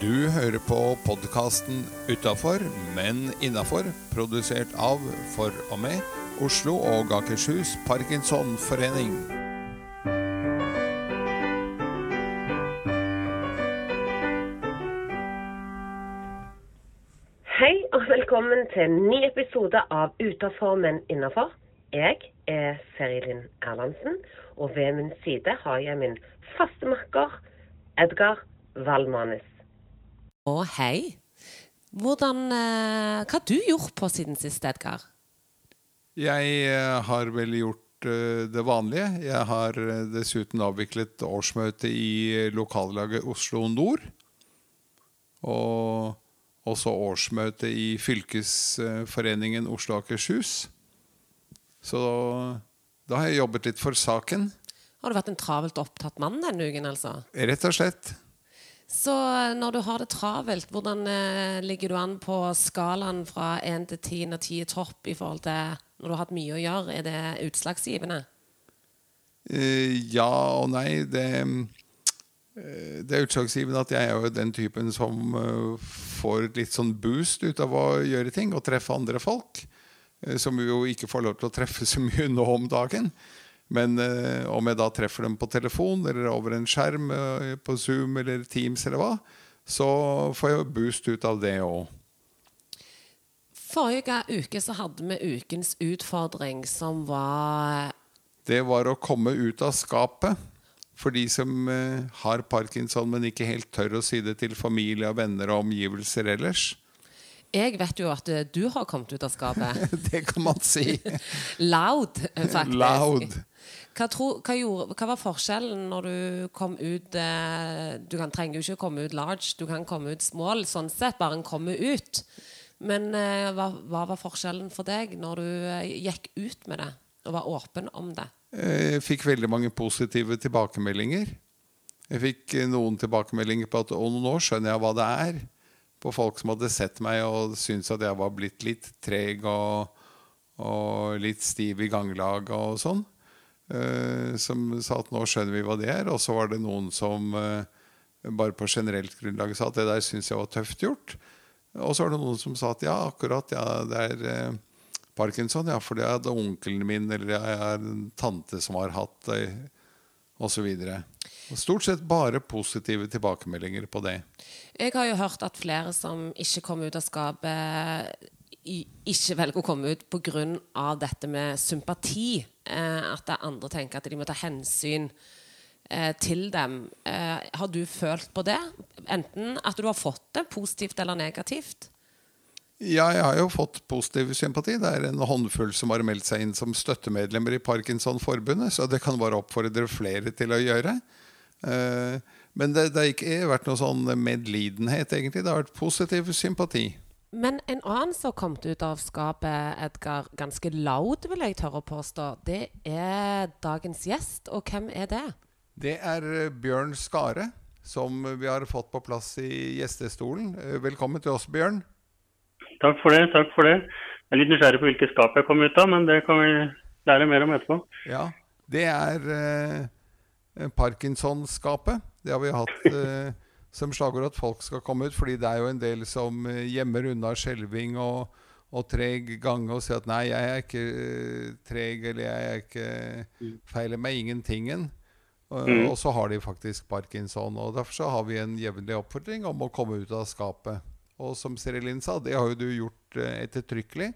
Du hører på podkasten 'Utafor, men innafor', produsert av, for og med, Oslo og Akershus Parkinsonforening. Hei og velkommen til en ny episode av Utafor, men innafor. Jeg er Serilin Erlandsen, og ved min side har jeg min faste makker Edgar Valmanes. Og hei. Hvordan, eh, hva har du gjort på siden sist, Edgar? Jeg eh, har vel gjort eh, det vanlige. Jeg har eh, dessuten avviklet årsmøte i lokallaget Oslo Nord. Og også årsmøte i fylkesforeningen Oslo og Akershus. Så da har jeg jobbet litt for saken, Har du vært en travelt opptatt mann denne uken, altså? rett og slett. Så når du har det travelt, hvordan eh, ligger du an på skalaen fra 1 til 10 når 10 er topp i forhold til når du har hatt mye å gjøre? Er det utslagsgivende? Eh, ja og nei. Det, eh, det er utslagsgivende at jeg er jo den typen som får litt sånn boost ut av å gjøre ting og treffe andre folk. Som vi jo ikke får lov til å treffe så mye nå om dagen. Men eh, om jeg da treffer dem på telefon eller over en skjerm, eh, på Zoom eller Teams eller hva, så får jeg boost ut av det òg. Forrige uke så hadde vi ukens utfordring, som var Det var å komme ut av skapet. For de som eh, har parkinson, men ikke helt tør å si det til familie, og venner og omgivelser ellers. Jeg vet jo at eh, du har kommet ut av skapet. Det kan man si. Loud, faktisk. Loud. Hva, tro, hva, gjorde, hva var forskjellen når du kom ut eh, Du kan, trenger jo ikke å komme ut large, du kan komme ut small, sånn sett, bare en kommer ut. Men eh, hva, hva var forskjellen for deg når du eh, gikk ut med det og var åpen om det? Jeg fikk veldig mange positive tilbakemeldinger. Jeg fikk eh, noen tilbakemeldinger på at å, nå skjønner jeg hva det er. På folk som hadde sett meg og syntes at jeg var blitt litt treg og, og litt stiv i ganglaget og sånn. Uh, som sa at nå skjønner vi hva det er. Og så var det noen som uh, bare på generelt grunnlag sa at det der syns jeg var tøft gjort. Og så var det noen som sa at ja, akkurat, ja, det er uh, parkinson, ja, for det er onkelen min, eller jeg er en tante som har hatt det, osv. Stort sett bare positive tilbakemeldinger på det. Jeg har jo hørt at flere som ikke kommer ut av skapet, ikke velger å komme ut pga. dette med sympati. Eh, at det andre tenker at de må ta hensyn eh, til dem. Eh, har du følt på det? Enten at du har fått det, positivt eller negativt? Ja, jeg har jo fått positiv sympati. Det er en håndfull som har meldt seg inn som støttemedlemmer i Parkinsonforbundet, så det kan bare oppfordre flere til å gjøre. Eh, Men det, det har ikke vært noe sånn medlidenhet, egentlig. Det har vært positiv sympati. Men en annen som har kommet ut av skapet, Edgar, ganske loud, vil jeg tørre å påstå, det er dagens gjest. Og hvem er det? Det er eh, Bjørn Skare, som vi har fått på plass i gjestestolen. Eh, Velkommen til oss, Bjørn. Takk for det. takk for det. Jeg er litt nysgjerrig på hvilket skap jeg kom ut av, men det kan vi lære mer om etterpå. Ja, det er eh, Parkinson-skapet. Det har vi hatt eh, som slagord at folk skal komme ut, fordi det er jo en del som eh, gjemmer unna skjelving og, og treg gange og sier at nei, jeg er ikke eh, treg, eller jeg er ikke feiler meg ingentingen. Mm. og så har de faktisk parkinson. og Derfor så har vi en jevnlig oppfordring om å komme ut av skapet. Og som Serilin sa, det har jo du gjort eh, ettertrykkelig.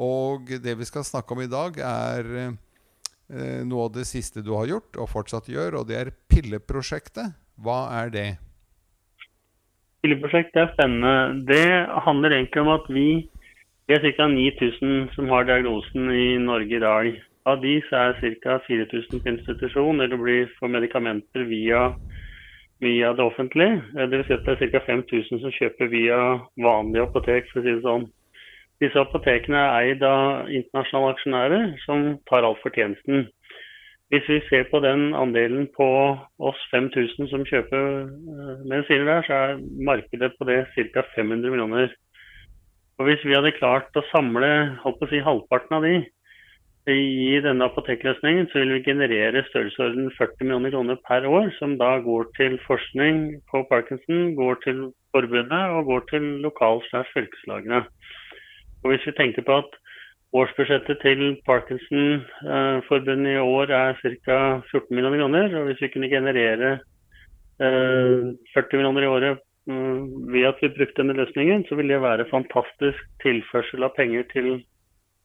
Og det vi skal snakke om i dag, er eh, noe av det siste du har gjort, og fortsatt gjør, og det er pilleprosjektet. Hva er det? Pilleprosjekt er spennende. Det handler egentlig om at vi, det er ca. 9000 som har diagnosen i Norge i dag. Av de er ca. 4000 på institusjon eller blir for medikamenter via, via det offentlige. Eh, Det vil si at det er ca. 5000 som kjøper via vanlige apotek, for å si det sånn. Disse apotekene er eid av internasjonale aksjonærer som tar alt fortjenesten. Hvis vi ser på den andelen på oss 5000 som kjøper eh, medisiner der, så er markedet på det ca. 500 millioner. Og Hvis vi hadde klart å samle å si, halvparten av de i denne apotekløsningen, så vil vi generere størrelsesorden 40 millioner kroner per år, som da går til forskning på Parkinson, går til forbundet og går til lokal- slash fylkeslagene. Og Hvis vi tenker på at årsbudsjettet til Parkinson-forbundet i år er ca. 14 millioner kroner, og hvis vi kunne generere 40 millioner i året ved at vi brukte denne løsningen, så ville det være fantastisk tilførsel av penger til,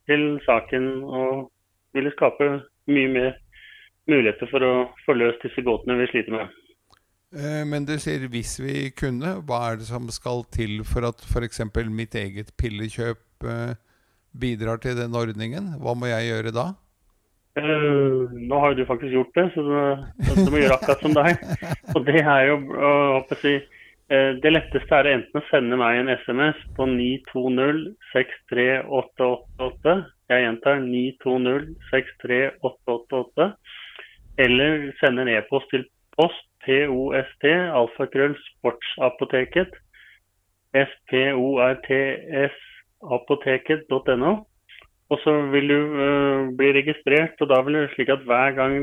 til saken og ville skape mye mer muligheter for å få løst disse gåtene vi sliter med. Eh, men du sier 'hvis vi kunne'. Hva er det som skal til for at f.eks. mitt eget pillekjøp eh, bidrar til den ordningen? Hva må jeg gjøre da? Uh, nå har jo du faktisk gjort det, så du, du må gjøre akkurat som deg. Og det er jo å si, uh, Det letteste er enten å sende meg en SMS på 920 63888. Jeg gjentar 920 63888 eller sende en e-post til post, post, alfakrøll, sportsapoteket, sportsapoteket.no. Og så vil du uh, bli registrert, og da vil det slik at hver gang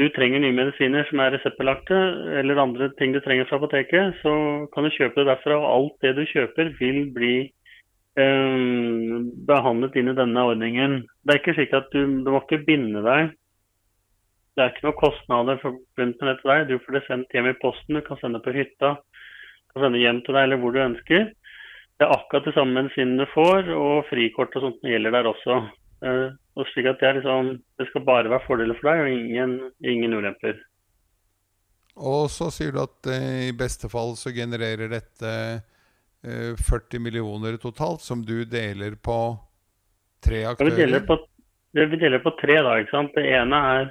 du trenger nye medisiner som er reseptbelagte, eller andre ting du trenger fra apoteket, så kan du kjøpe det derfra. Og alt det du kjøper, vil bli eh, behandlet inn i denne ordningen. Det er ikke slik at du, du må ikke binde deg det er ikke noen kostnader forbundet med dette deg. Du får det sendt hjem i posten, du kan sende på hytta, du kan sende hjem til deg eller hvor du ønsker. Det er akkurat de samme medisinene du får, og frikort og sånt gjelder der også. Uh, og slik at det, er liksom, det skal bare være fordeler for deg, og ingen, ingen ulemper. Og så sier du at uh, i beste fall så genererer dette eh, 40 millioner totalt, som du deler på tre aktører? Ja, vi deler på, vi deler på tre, da. ikke sant? Det ene er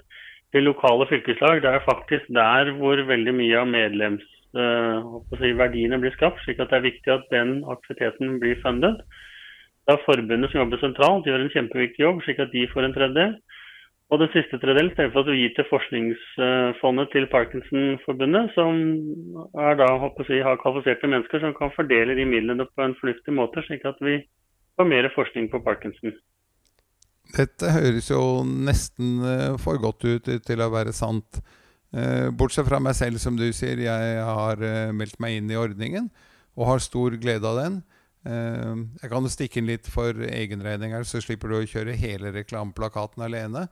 det lokale fylkeslag. Det er faktisk der hvor veldig mye av medlemsverdiene uh, blir skapt. slik at det er viktig at den aktiviteten blir fundet. Det er forbundet som jobber sentralt, gjør en kjempeviktig jobb, slik at de får en tredjedel. Og den siste tredjedelen for at vi gir til Forskningsfondet til Parkinson-forbundet, som er da, si, har kvalifiserte mennesker som kan fordele de midlene på en fornuftig måte, slik at vi får mer forskning på Parkinson. Dette høres jo nesten uh, for godt ut til å være sant. Uh, bortsett fra meg selv, som du sier. Jeg har uh, meldt meg inn i ordningen og har stor glede av den. Jeg kan stikke inn litt for egenregning her, så slipper du å kjøre hele reklameplakaten alene.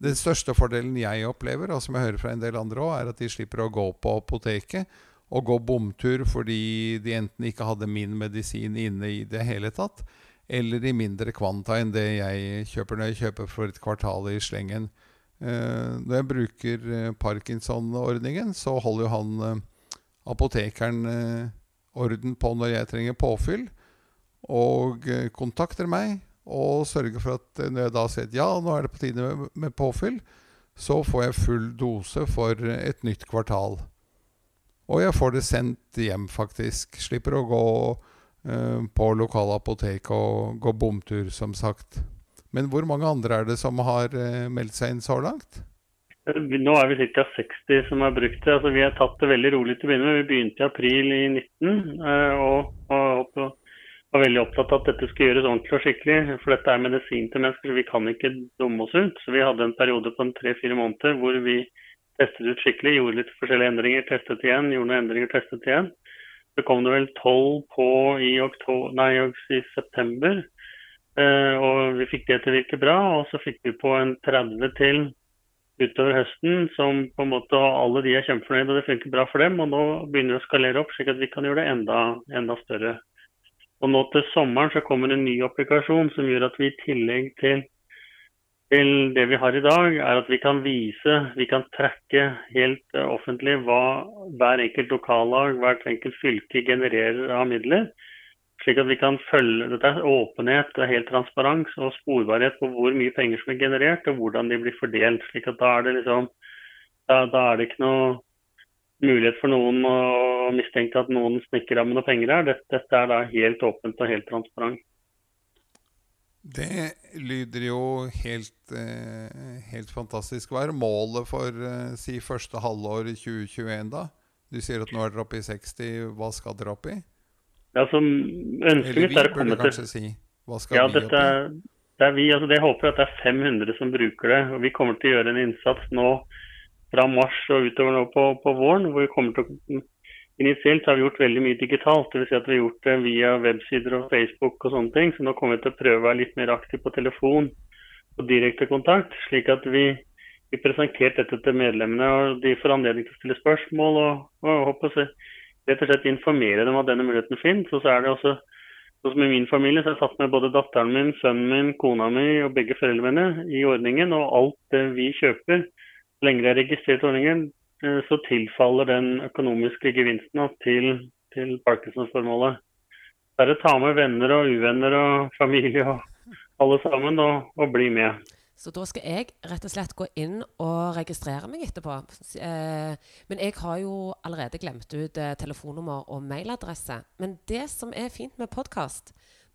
den største fordelen jeg opplever, og som jeg hører fra en del andre òg, er at de slipper å gå på apoteket og gå bomtur fordi de enten ikke hadde min medisin inne i det hele tatt, eller i mindre kvanta enn det jeg kjøper når jeg kjøper for et kvartal i slengen. Eh, når jeg bruker eh, Parkinson-ordningen, så holder jo han eh, apotekeren orden på når jeg trenger påfyll, og kontakter meg og sørger for at når jeg da sier at ja, nå er det på tide med, påfyll, så får jeg full dose for et nytt kvartal. Og jeg får det sendt hjem, faktisk. Slipper å gå Eh, på lokale apotek og gå bomtur, som sagt. Men hvor mange andre er det som har eh, meldt seg inn så langt? Nå er vi ca. 60 som har brukt det. Altså, vi har tatt det veldig rolig til å begynne med. Vi begynte i april i 19 eh, og, og, var veldig opptatt av at dette skulle gjøres ordentlig og skikkelig. For dette er medisin til mennesker, vi kan ikke dumme oss ut. Så vi hadde en periode på tre-fire måneder hvor vi testet ut skikkelig, gjorde litt forskjellige endringer, testet igjen, gjorde noen endringer, testet igjen. Så kom det vel tolv på i, oktober, nei, i september. Eh, og vi fikk det til å virke bra. Og så fikk vi på en 30 til utover høsten som på en måte alle de er kjempefornøyde, og det funker bra for dem. Og nå begynner vi å skalere opp, slik at vi kan gjøre det enda, enda større. Og nå til sommeren så kommer en ny applikasjon som gjør at vi i tillegg til til det vi har i dag, er at vi kan vise, vi kan trekke helt uh, offentlig hva hver enkelt lokallag, hvert enkelt fylke genererer av midler. Slik at vi kan følge Dette er åpenhet, er helt transparens og sporbarhet på hvor mye penger som er generert og hvordan de blir fordelt. slik at Da er det liksom, da, da er det ikke noe mulighet for noen å mistenke at noen snikker av med noe penger her. Dette, dette er da helt åpent og helt transparent. Det lyder jo helt, eh, helt fantastisk. Hva er målet for eh, si første halvår 2021, da? Du sier at nå er dere oppe i 60. Hva skal dere opp i? Ja, som mitt er å komme til si. Ja, vi opp? Det er vi, altså det håper jeg at det er 500 som bruker det. og Vi kommer til å gjøre en innsats nå fra mars og utover nå på, på våren. hvor vi kommer til å initielt har vi gjort veldig mye digitalt. Dvs. Si at vi har gjort det via websider og Facebook og sånne ting. Så nå kommer vi til å prøve å være litt mer aktiv på telefon og direkte kontakt. Slik at vi, vi presenterte dette til medlemmene, og de får anledning til å stille spørsmål og, og håper rett og slett informere dem at denne muligheten finnes. Og så er det også Sånn som I min familie så har jeg tatt med både datteren min, sønnen min, kona mi og begge foreldrene i ordningen. Og alt det vi kjøper, så lenge det er registrert i ordningen, eh, så tilfaller den økonomiske gevinsten til, til Parkinson-formålet. Bare ta med venner og uvenner og familie og alle sammen og, og bli med. Så da skal jeg rett og slett gå inn og registrere meg etterpå. Eh, men jeg har jo allerede glemt ut eh, telefonnummer og mailadresse. Men det som er fint med podkast,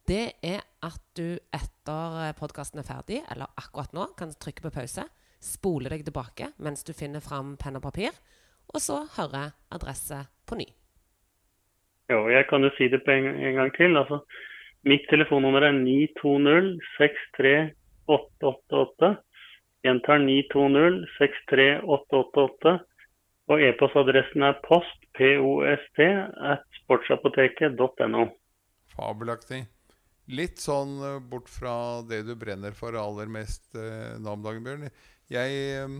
det er at du etter eh, podkasten er ferdig, eller akkurat nå, kan trykke på pause, spole deg tilbake mens du finner fram penn og papir, og så høre adresse på ny. Jo, jeg kan jo si det på en, en gang til. Altså, mitt telefonnummer er 920 63 888. Gjentar 920 63888. Og e-postadressen er post, post, at sportsapoteket.no. Fabelaktig. Litt sånn eh, bort fra det du brenner for aller mest eh, nå om dagen, Bjørn. Jeg eh,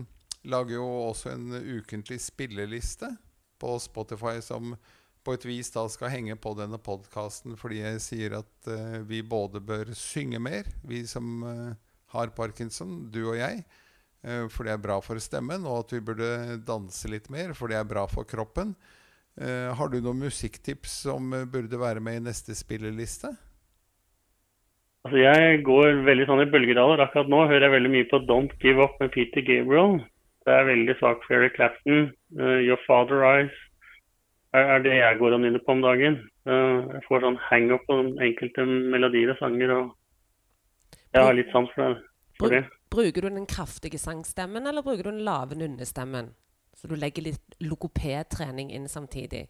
lager jo også en ukentlig spilleliste på Spotify som på et vis da skal henge på denne podkasten, fordi jeg sier at eh, vi både bør synge mer, vi som eh, har parkinson, du og jeg, eh, for det er bra for stemmen, og at vi burde danse litt mer, for det er bra for kroppen. Eh, har du noen musikktips som burde være med i neste spilleliste? Altså jeg går veldig sånn i bølgedaler. Akkurat nå hører jeg veldig mye på 'Don't Give Up' med Peter Gabriel. Det er veldig svakt for Eric Clapton. Uh, 'Your Father Eyes' er, det jeg går og nynner på om dagen. Uh, jeg får sånn hang-up på enkelte melodier og sanger. og jeg har litt sans for, for det. Bruker du den kraftige sangstemmen, eller bruker du den lave nunnestemmen? Så du legger litt logopedtrening inn samtidig?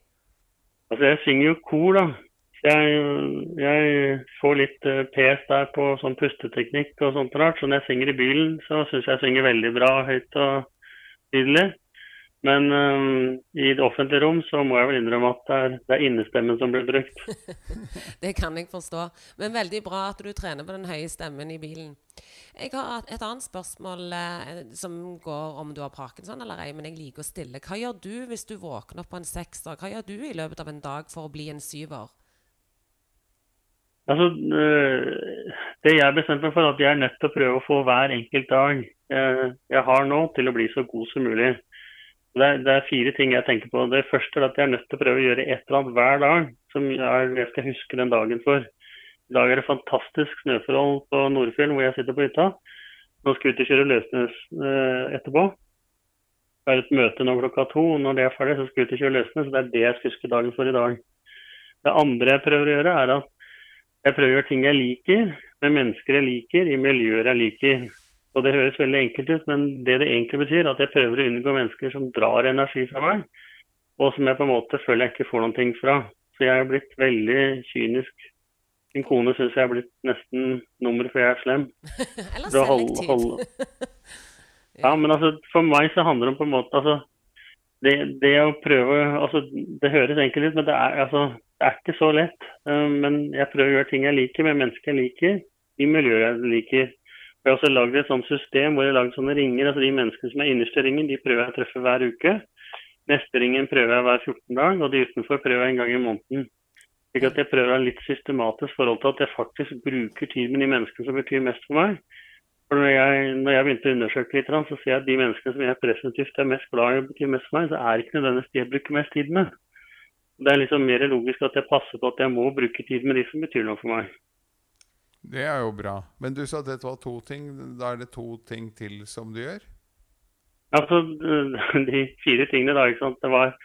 Altså, jeg synger jo kor, da. Jeg, jeg får litt uh, pes der på sånn pusteteknikk og sånt rart. Så når jeg synger i bilen, så syns jeg jeg synger veldig bra høyt og tydelig. Men um, i det offentlige rom så må jeg vel innrømme at det er, det er innestemmen som blir brukt. det kan jeg forstå. Men veldig bra at du trener på den høye stemmen i bilen. Jeg har et annet spørsmål eh, som går om du har parkinson eller ei, men jeg liker å stille. Hva gjør du hvis du våkner opp på en sekser? Hva gjør du i løpet av en dag for å bli en syver? Altså, øh, Det jeg bestemte meg for, er at jeg er nødt til å prøve å få hver enkelt dag jeg, jeg har nå, til å bli så god som mulig. Det er, det er, fire ting jeg tenker på. Det første er at jeg er nødt til å prøve å gjøre et eller annet hver dag som jeg skal huske den dagen for. I dag er det fantastisk snøforhold på Nordfjell hvor jeg sitter på hytta. Nå skal jeg ut og kjøre løssnøs eh, etterpå. Det er et møte nå klokka to. Når det er ferdig, så skal jeg ut og kjøre løssnø. Så det er det jeg skal huske dagen for i dag. Det andre jeg prøver å gjøre, er at jeg prøver å gjøre ting jeg liker, med mennesker jeg liker, i miljøer jeg liker. Og Det høres veldig enkelt ut, men det det egentlig betyr, er at jeg prøver å unngå mennesker som drar energi fra meg, og som jeg på en måte føler jeg ikke får noen ting fra. Så jeg er blitt veldig kynisk. Min kone syns jeg er blitt nesten nummer for jeg er slem. Eller selektiv. Holde, ja, men altså, for meg så handler det om på en måte altså, det, det, å prøve altså, Det høres enkelt ut, men det er, altså, det er ikke så lett. Uh, men jeg prøver å gjøre ting jeg liker, med mennesker jeg liker, i miljøet jeg liker. Jeg har også lagd et sånt system hvor jeg har lagd sånne ringer. altså De menneskene som er innerst ringen, de prøver jeg å treffe hver uke. Neste ringen prøver jeg hver 14 dag, og de utenfor prøver jeg en gang i måneden. Slik at jeg prøver å ha litt systematisk forhold til at jeg faktisk bruker tid med de menneskene som betyr mest for meg. For når jeg, når jeg begynte å undersøke litt, så ser jeg at de menneskene som jeg presentivt er mest glad i og betyr mest for meg, så er ikke nødvendigvis de jeg bruker mest tid med. Det er liksom mer logisk at jeg passer på at jeg må bruke tid med de som betyr noe for meg. Det er jo bra. Men du sa dette var to ting. Da er det to ting til som du gjør? Altså, De fire tingene da, ikke sant? det var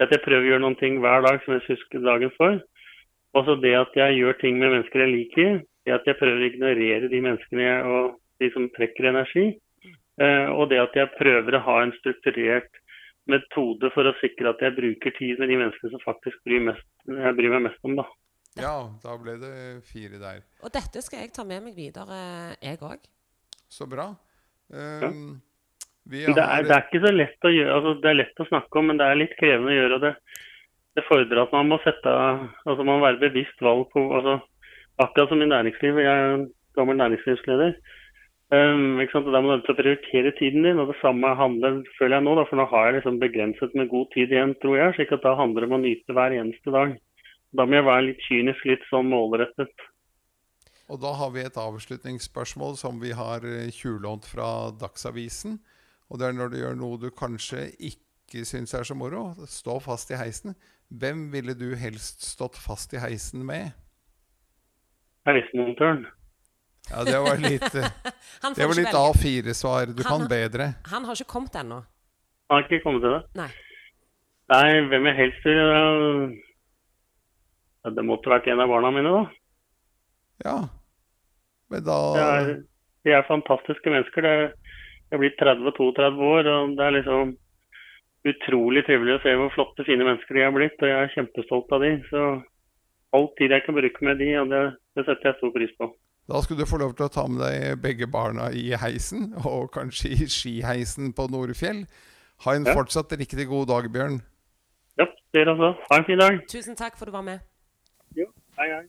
at jeg prøver å gjøre noen ting hver dag som jeg husker dagen for. Og så det at jeg gjør ting med mennesker jeg liker. Det at jeg prøver å ignorere de menneskene jeg, og de som trekker energi. Eh, og det at jeg prøver å ha en strukturert metode for å sikre at jeg bruker tid med de menneskene som faktisk bryr, mest, jeg bryr meg mest om. da. Ja, da ble det fire der. Og dette skal jeg ta med meg videre, jeg òg. Så bra. Um, det, er, det, er, ikke så lett å gjøre. Altså, det er lett å snakke om, men det er litt krevende å gjøre det. det fordrer at man må sette Altså man må være bevisst valg på altså, Akkurat som i næringslivet. Jeg er en gammel næringslivsleder. Um, ikke sant? Da må du prioritere tiden din. og Det samme handler føler jeg nå, da, for nå har jeg liksom begrenset med god tid igjen, tror jeg. slik at da handler det om å nyte hver eneste dag. Da må jeg være litt kynisk, litt sånn målrettet. Og da har vi et avslutningsspørsmål som vi har eh, tjuvlånt fra Dagsavisen. Og det er når du gjør noe du kanskje ikke syns er så moro, stå fast i heisen. Hvem ville du helst stått fast i heisen med? Heismontøren. Ja, det var litt, eh, Han får det var litt. A4-svar. Du Han- kan bedre. Han har ikke kommet ennå. Har ikke kommet til det. Nei. Nei, hvem jeg helst vil Det måtte vært en av barna mine, da. Ja. Men da Det er, de er fantastiske mennesker. Det er, jeg er blitt 30-32 år, og det er liksom utrolig trivelig å se hvor flotte, fine mennesker de er blitt. Og jeg er kjempestolt av de. Så all tid jeg kan bruke med de, og det, det setter jeg stor pris på. Da skulle du få lov til å ta med deg begge barna i heisen, og kanskje i skiheisen på Norefjell. Ha en Ja. fortsatt riktig god dag, Bjørn. Ja, dere også. Ha en fin dag. Tusen takk for at du var med. Hei, hei.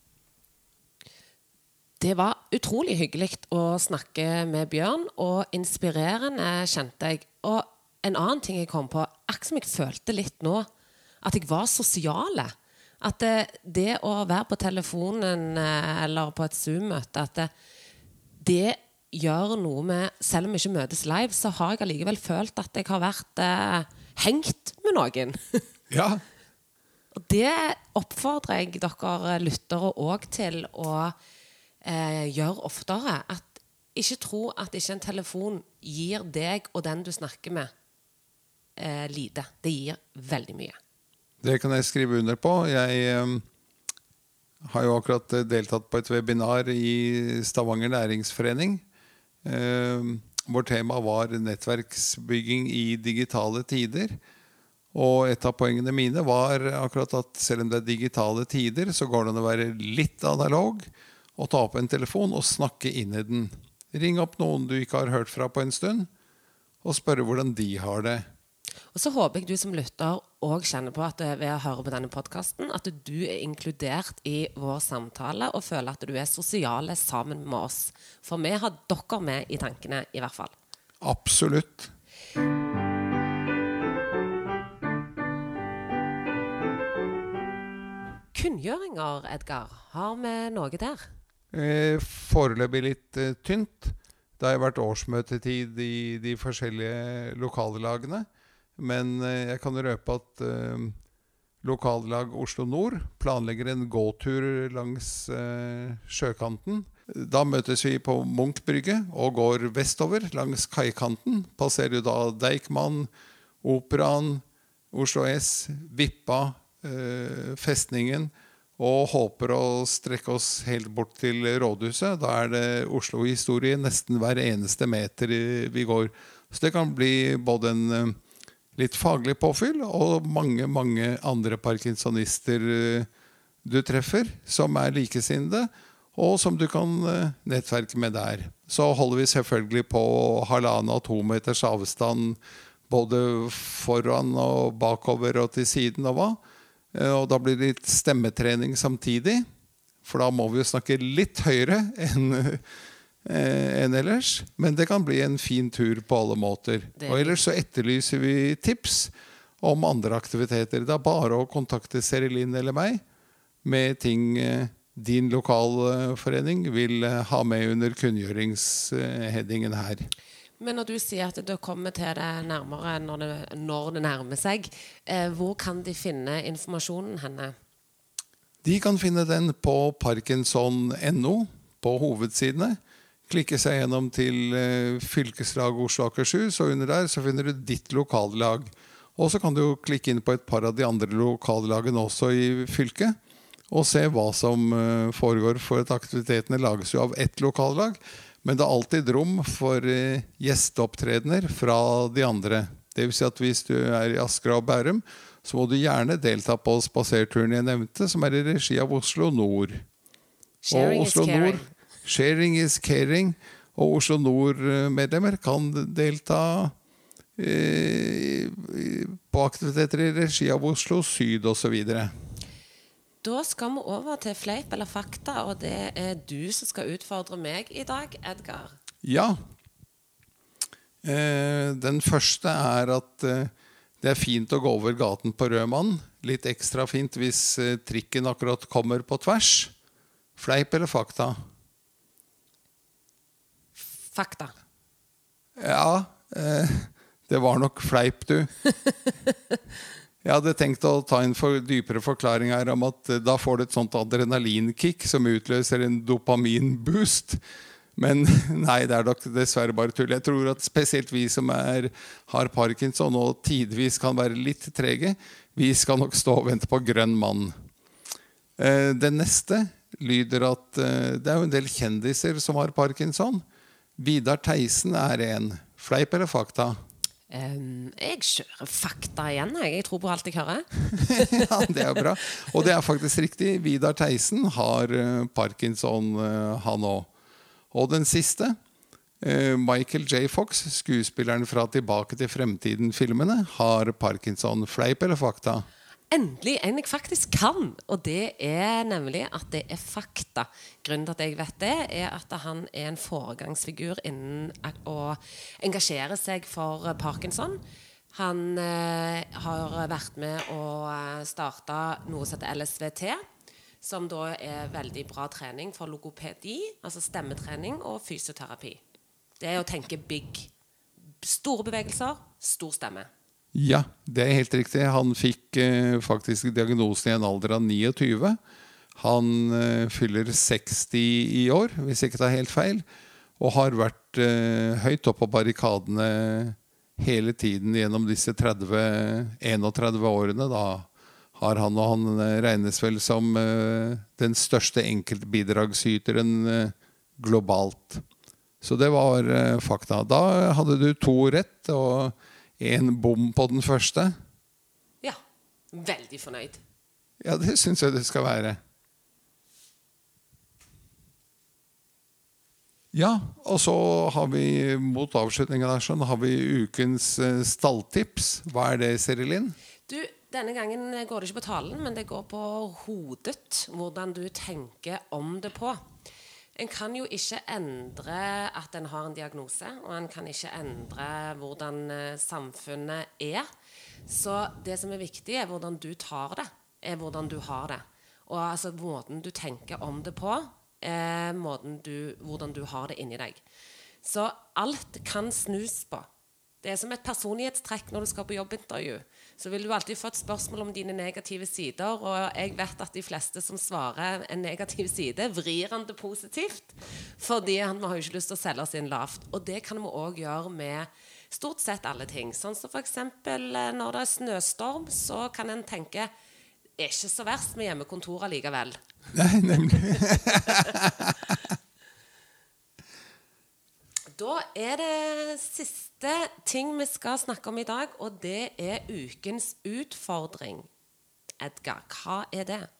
Det var utrolig hyggelig å snakke med Bjørn, og inspirerende, kjente jeg. Og en annen ting jeg kom på, akkurat som jeg følte litt nå, at jeg var sosiale. At det, det å være på telefonen eh, eller på et Zoom-møte, at det, det gjør noe med Selv om vi ikke møtes live, så har jeg allikevel følt at jeg har vært eh, hengt med noen. Ja. Og det oppfordrer jeg dere lyttere òg til å eh, gjøre oftere. At ikke tro at ikke en telefon gir deg og den du snakker med, eh, lite. Det gir veldig mye. Det kan jeg skrive under på. Jeg eh, har jo akkurat eh, deltatt på et webinar i Stavanger næringsforening. Eh, hvor tema var nettverksbygging i digitale tider. Og et av poengene mine var akkurat at selv om det er digitale tider, så går det an å være litt analog og ta opp en telefon og snakke inn i den. Ring opp noen du ikke har hørt fra på en stund, og spørre hvordan de har det. Og så håper jeg du som lytter òg kjenner på at ved å høre på denne podkasten, at du er inkludert i vår samtale og føler at du er sosiale sammen med oss. For vi har dere med i tankene, i hvert fall. Absolutt. Kunngjøringer, Edgar. Har vi noe der? Eh, foreløpig litt eh, tynt. Det har vært årsmøtetid i de forskjellige lokallagene. Men eh, jeg kan røpe at lokallag Oslo Nord planlegger en gåtur langs sjøkanten. Da møtes vi på Munch brygge og går vestover langs kaikanten. Passerer da Deichman, Operaen, Oslo S, Vippa, Festningen. Og håper å strekke oss helt bort til rådhuset. Da er det Oslo-historie nesten hver eneste meter vi går. Så det kan bli både en eh, litt faglig påfyll og mange, mange andre parkinsonister eh, du treffer, som er likesinnede, og som du kan eh, nettverke med der. Så holder vi selvfølgelig på halvannen og to meters avstand både foran og bakover og til siden og hva. Eh, Og da blir det litt stemmetrening samtidig. For da må vi jo snakke litt høyere enn eh, enn ellers. Men det kan bli en fin tur på alle måter. Og ellers så etterlyser vi tips om andre aktiviteter. Det er bare å kontakte Serilin eller meg med ting eh, din lokalforening vil ha med under kunngjøringsheadingen her. Men når du sier at det kommer til det nærmere når det, når det nærmer seg, eh, hvor kan de finne informasjonen henne? De kan finne den på parkinson.no på hovedsidene. Klikke seg gjennom til eh, fylkeslag Oslo og Akershus, og under der så finner du ditt lokallag. Og så kan du klikke inn på et par av de andre lokallagene også i fylket. Og se hva som eh, foregår, for at aktivitetene lages jo av ett lokallag. Men det er alltid rom for eh, gjesteopptredener fra de andre. Det vil si at hvis du er i Asker og Bærum, så må du gjerne delta på spaserturen jeg nevnte, som er i regi av Oslo Nord. Sharing og is caring. Nord, sharing is caring. Og Oslo Nord-medlemmer kan delta eh, på aktiviteter i regi av Oslo Syd osv. Da skal vi over til fleip eller fakta, og det er du som skal utfordre meg i dag, Edgar. Ja. Eh, den første er at eh, det er fint å gå over gaten på Rødmann. Litt ekstra fint hvis eh, trikken akkurat kommer på tvers. Fleip eller fakta? Fakta. Ja, eh, det var nok fleip, du. Jeg hadde tenkt å ta en for dypere forklaring her om at eh, da får du et sånt adrenalinkick som utløser en dopaminboost. Men nei, det er nok dessverre bare tull. Jeg tror at spesielt vi som er, har parkinson og tidvis kan være litt trege, vi skal nok stå og vente på grønn mann. Den det neste lyder at eh, det er jo en del kjendiser som har parkinson. Vidar Theisen er en. Fleip eller fakta? Um, jeg kjører fakta igjen. Jeg, jeg tror på alt jeg hører. ja, Det er bra. Og det er faktisk riktig. Vidar Theisen har uh, parkinson, uh, han òg. Og den siste. Uh, Michael J. Fox, skuespilleren fra Tilbake til fremtiden-filmene, har parkinson. Fleip eller fakta? Endelig en jeg faktisk kan. Og det er nemlig at det er fakta. Grunnen til at jeg vet det, er at han er en foregangsfigur innen å engasjere seg for parkinson. Han eh, har vært med å starte noe som heter LSVT. Som da er veldig bra trening for logopedi, altså stemmetrening og fysioterapi. Det er å tenke big. Store bevegelser, stor stemme. Ja, det er helt riktig. Han fikk eh, faktisk diagnosen i en alder av 29. Han eh, fyller 60 i år, hvis ikke det er helt feil. Og har vært eh, høyt oppe på barrikadene hele tiden gjennom disse 30-31 årene. Da har han, og han eh, regnes vel som eh, den største enkeltbidragsyteren eh, globalt. Så det var fakta. Da hadde du to rett. og en bom på den første. Ja. Veldig fornøyd. Ja, det syns jeg det skal være. Ja, og så har vi mot avslutninga der sånn, har vi ukens eh, stalltips. Hva er det, Serilin? Du, denne gangen går det ikke på talen, men det går på hodet. Hvordan du tenker om det på. En kan jo ikke endre at en har en diagnose, og en kan ikke endre hvordan eh, samfunnet er. Så det som er viktig, er hvordan du tar det, er hvordan du har det. Og altså måten du tenker om det på, er du, hvordan du har det inni deg. Så alt kan snus på. Det er som et personlighetstrekk når du skal på jobbintervju så vil du alltid få et spørsmål om dine negative sider. Og jeg vet at de fleste som svarer en negativ side, vrir han det positivt. Fordi han har jo ikke lyst til å selge sin lavt. Og det kan vi òg gjøre med stort sett alle ting. Sånn som f.eks. Eh, når det er snøstorm, så kan en tenke er ikke så verst med hjemmekontor likevel. Nei, nemlig. Da er det siste ting vi skal snakke om i dag, og det er ukens utfordring. Edgar, hva er det?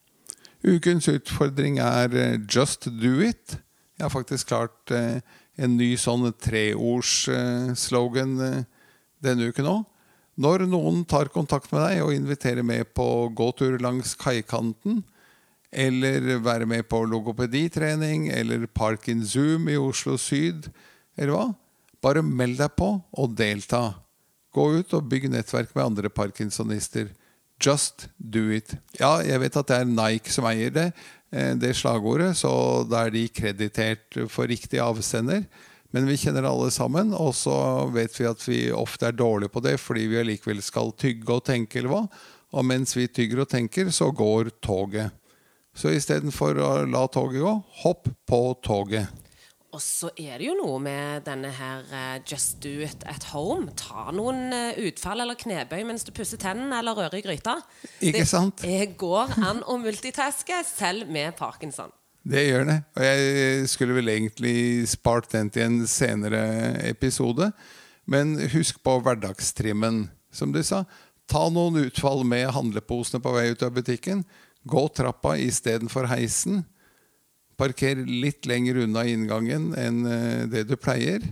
Ukens utfordring er uh, 'just do it'. Jeg har faktisk klart uh, en ny sånn treords-slogan uh, denne uken òg. Når noen tar kontakt med deg og inviterer med på gåtur langs kaikanten, eller være med på logopeditrening eller Park in Zoom i Oslo syd, eller hva? Bare meld deg på og delta. Gå ut og bygg nettverk med andre parkinsonister. Just do it. Ja, jeg vet at det er Nike som eier det, eh, det slagordet, så da er de kreditert for riktig avsender. Men vi kjenner alle sammen, og så vet vi at vi ofte er dårlige på det fordi vi allikevel skal tygge og tenke, eller hva. Og mens vi tygger og tenker, så går toget. Så istedenfor å la toget gå, hopp på toget. Og så er det jo noe med denne her uh, just do it at home. Ta noen uh, utfall eller knebøy mens du pusser tennene eller rører i gryta. Ikke det sant? Det går an å multitaske selv med parkinson. Det gjør det. Og jeg skulle vel egentlig spart den til en senere episode. Men husk på hverdagstrimmen, som du sa. Ta noen utfall med handleposene på vei ut av butikken. Gå trappa istedenfor heisen. Parker litt lenger unna inngangen enn eh, det du pleier.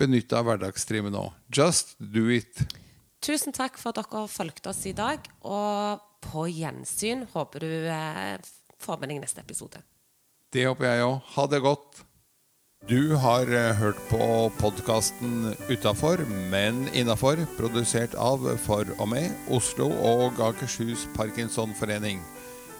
Benytt deg av hverdagstrimmet nå. Just do it. Tusen takk for at dere fulgte oss i dag, og på gjensyn. Håper du eh, får med deg neste episode. Det håper jeg òg. Ha det godt. Du har eh, hørt på podkasten Utafor, men innafor, produsert av For og med Oslo og Akershus Parkinsonforening.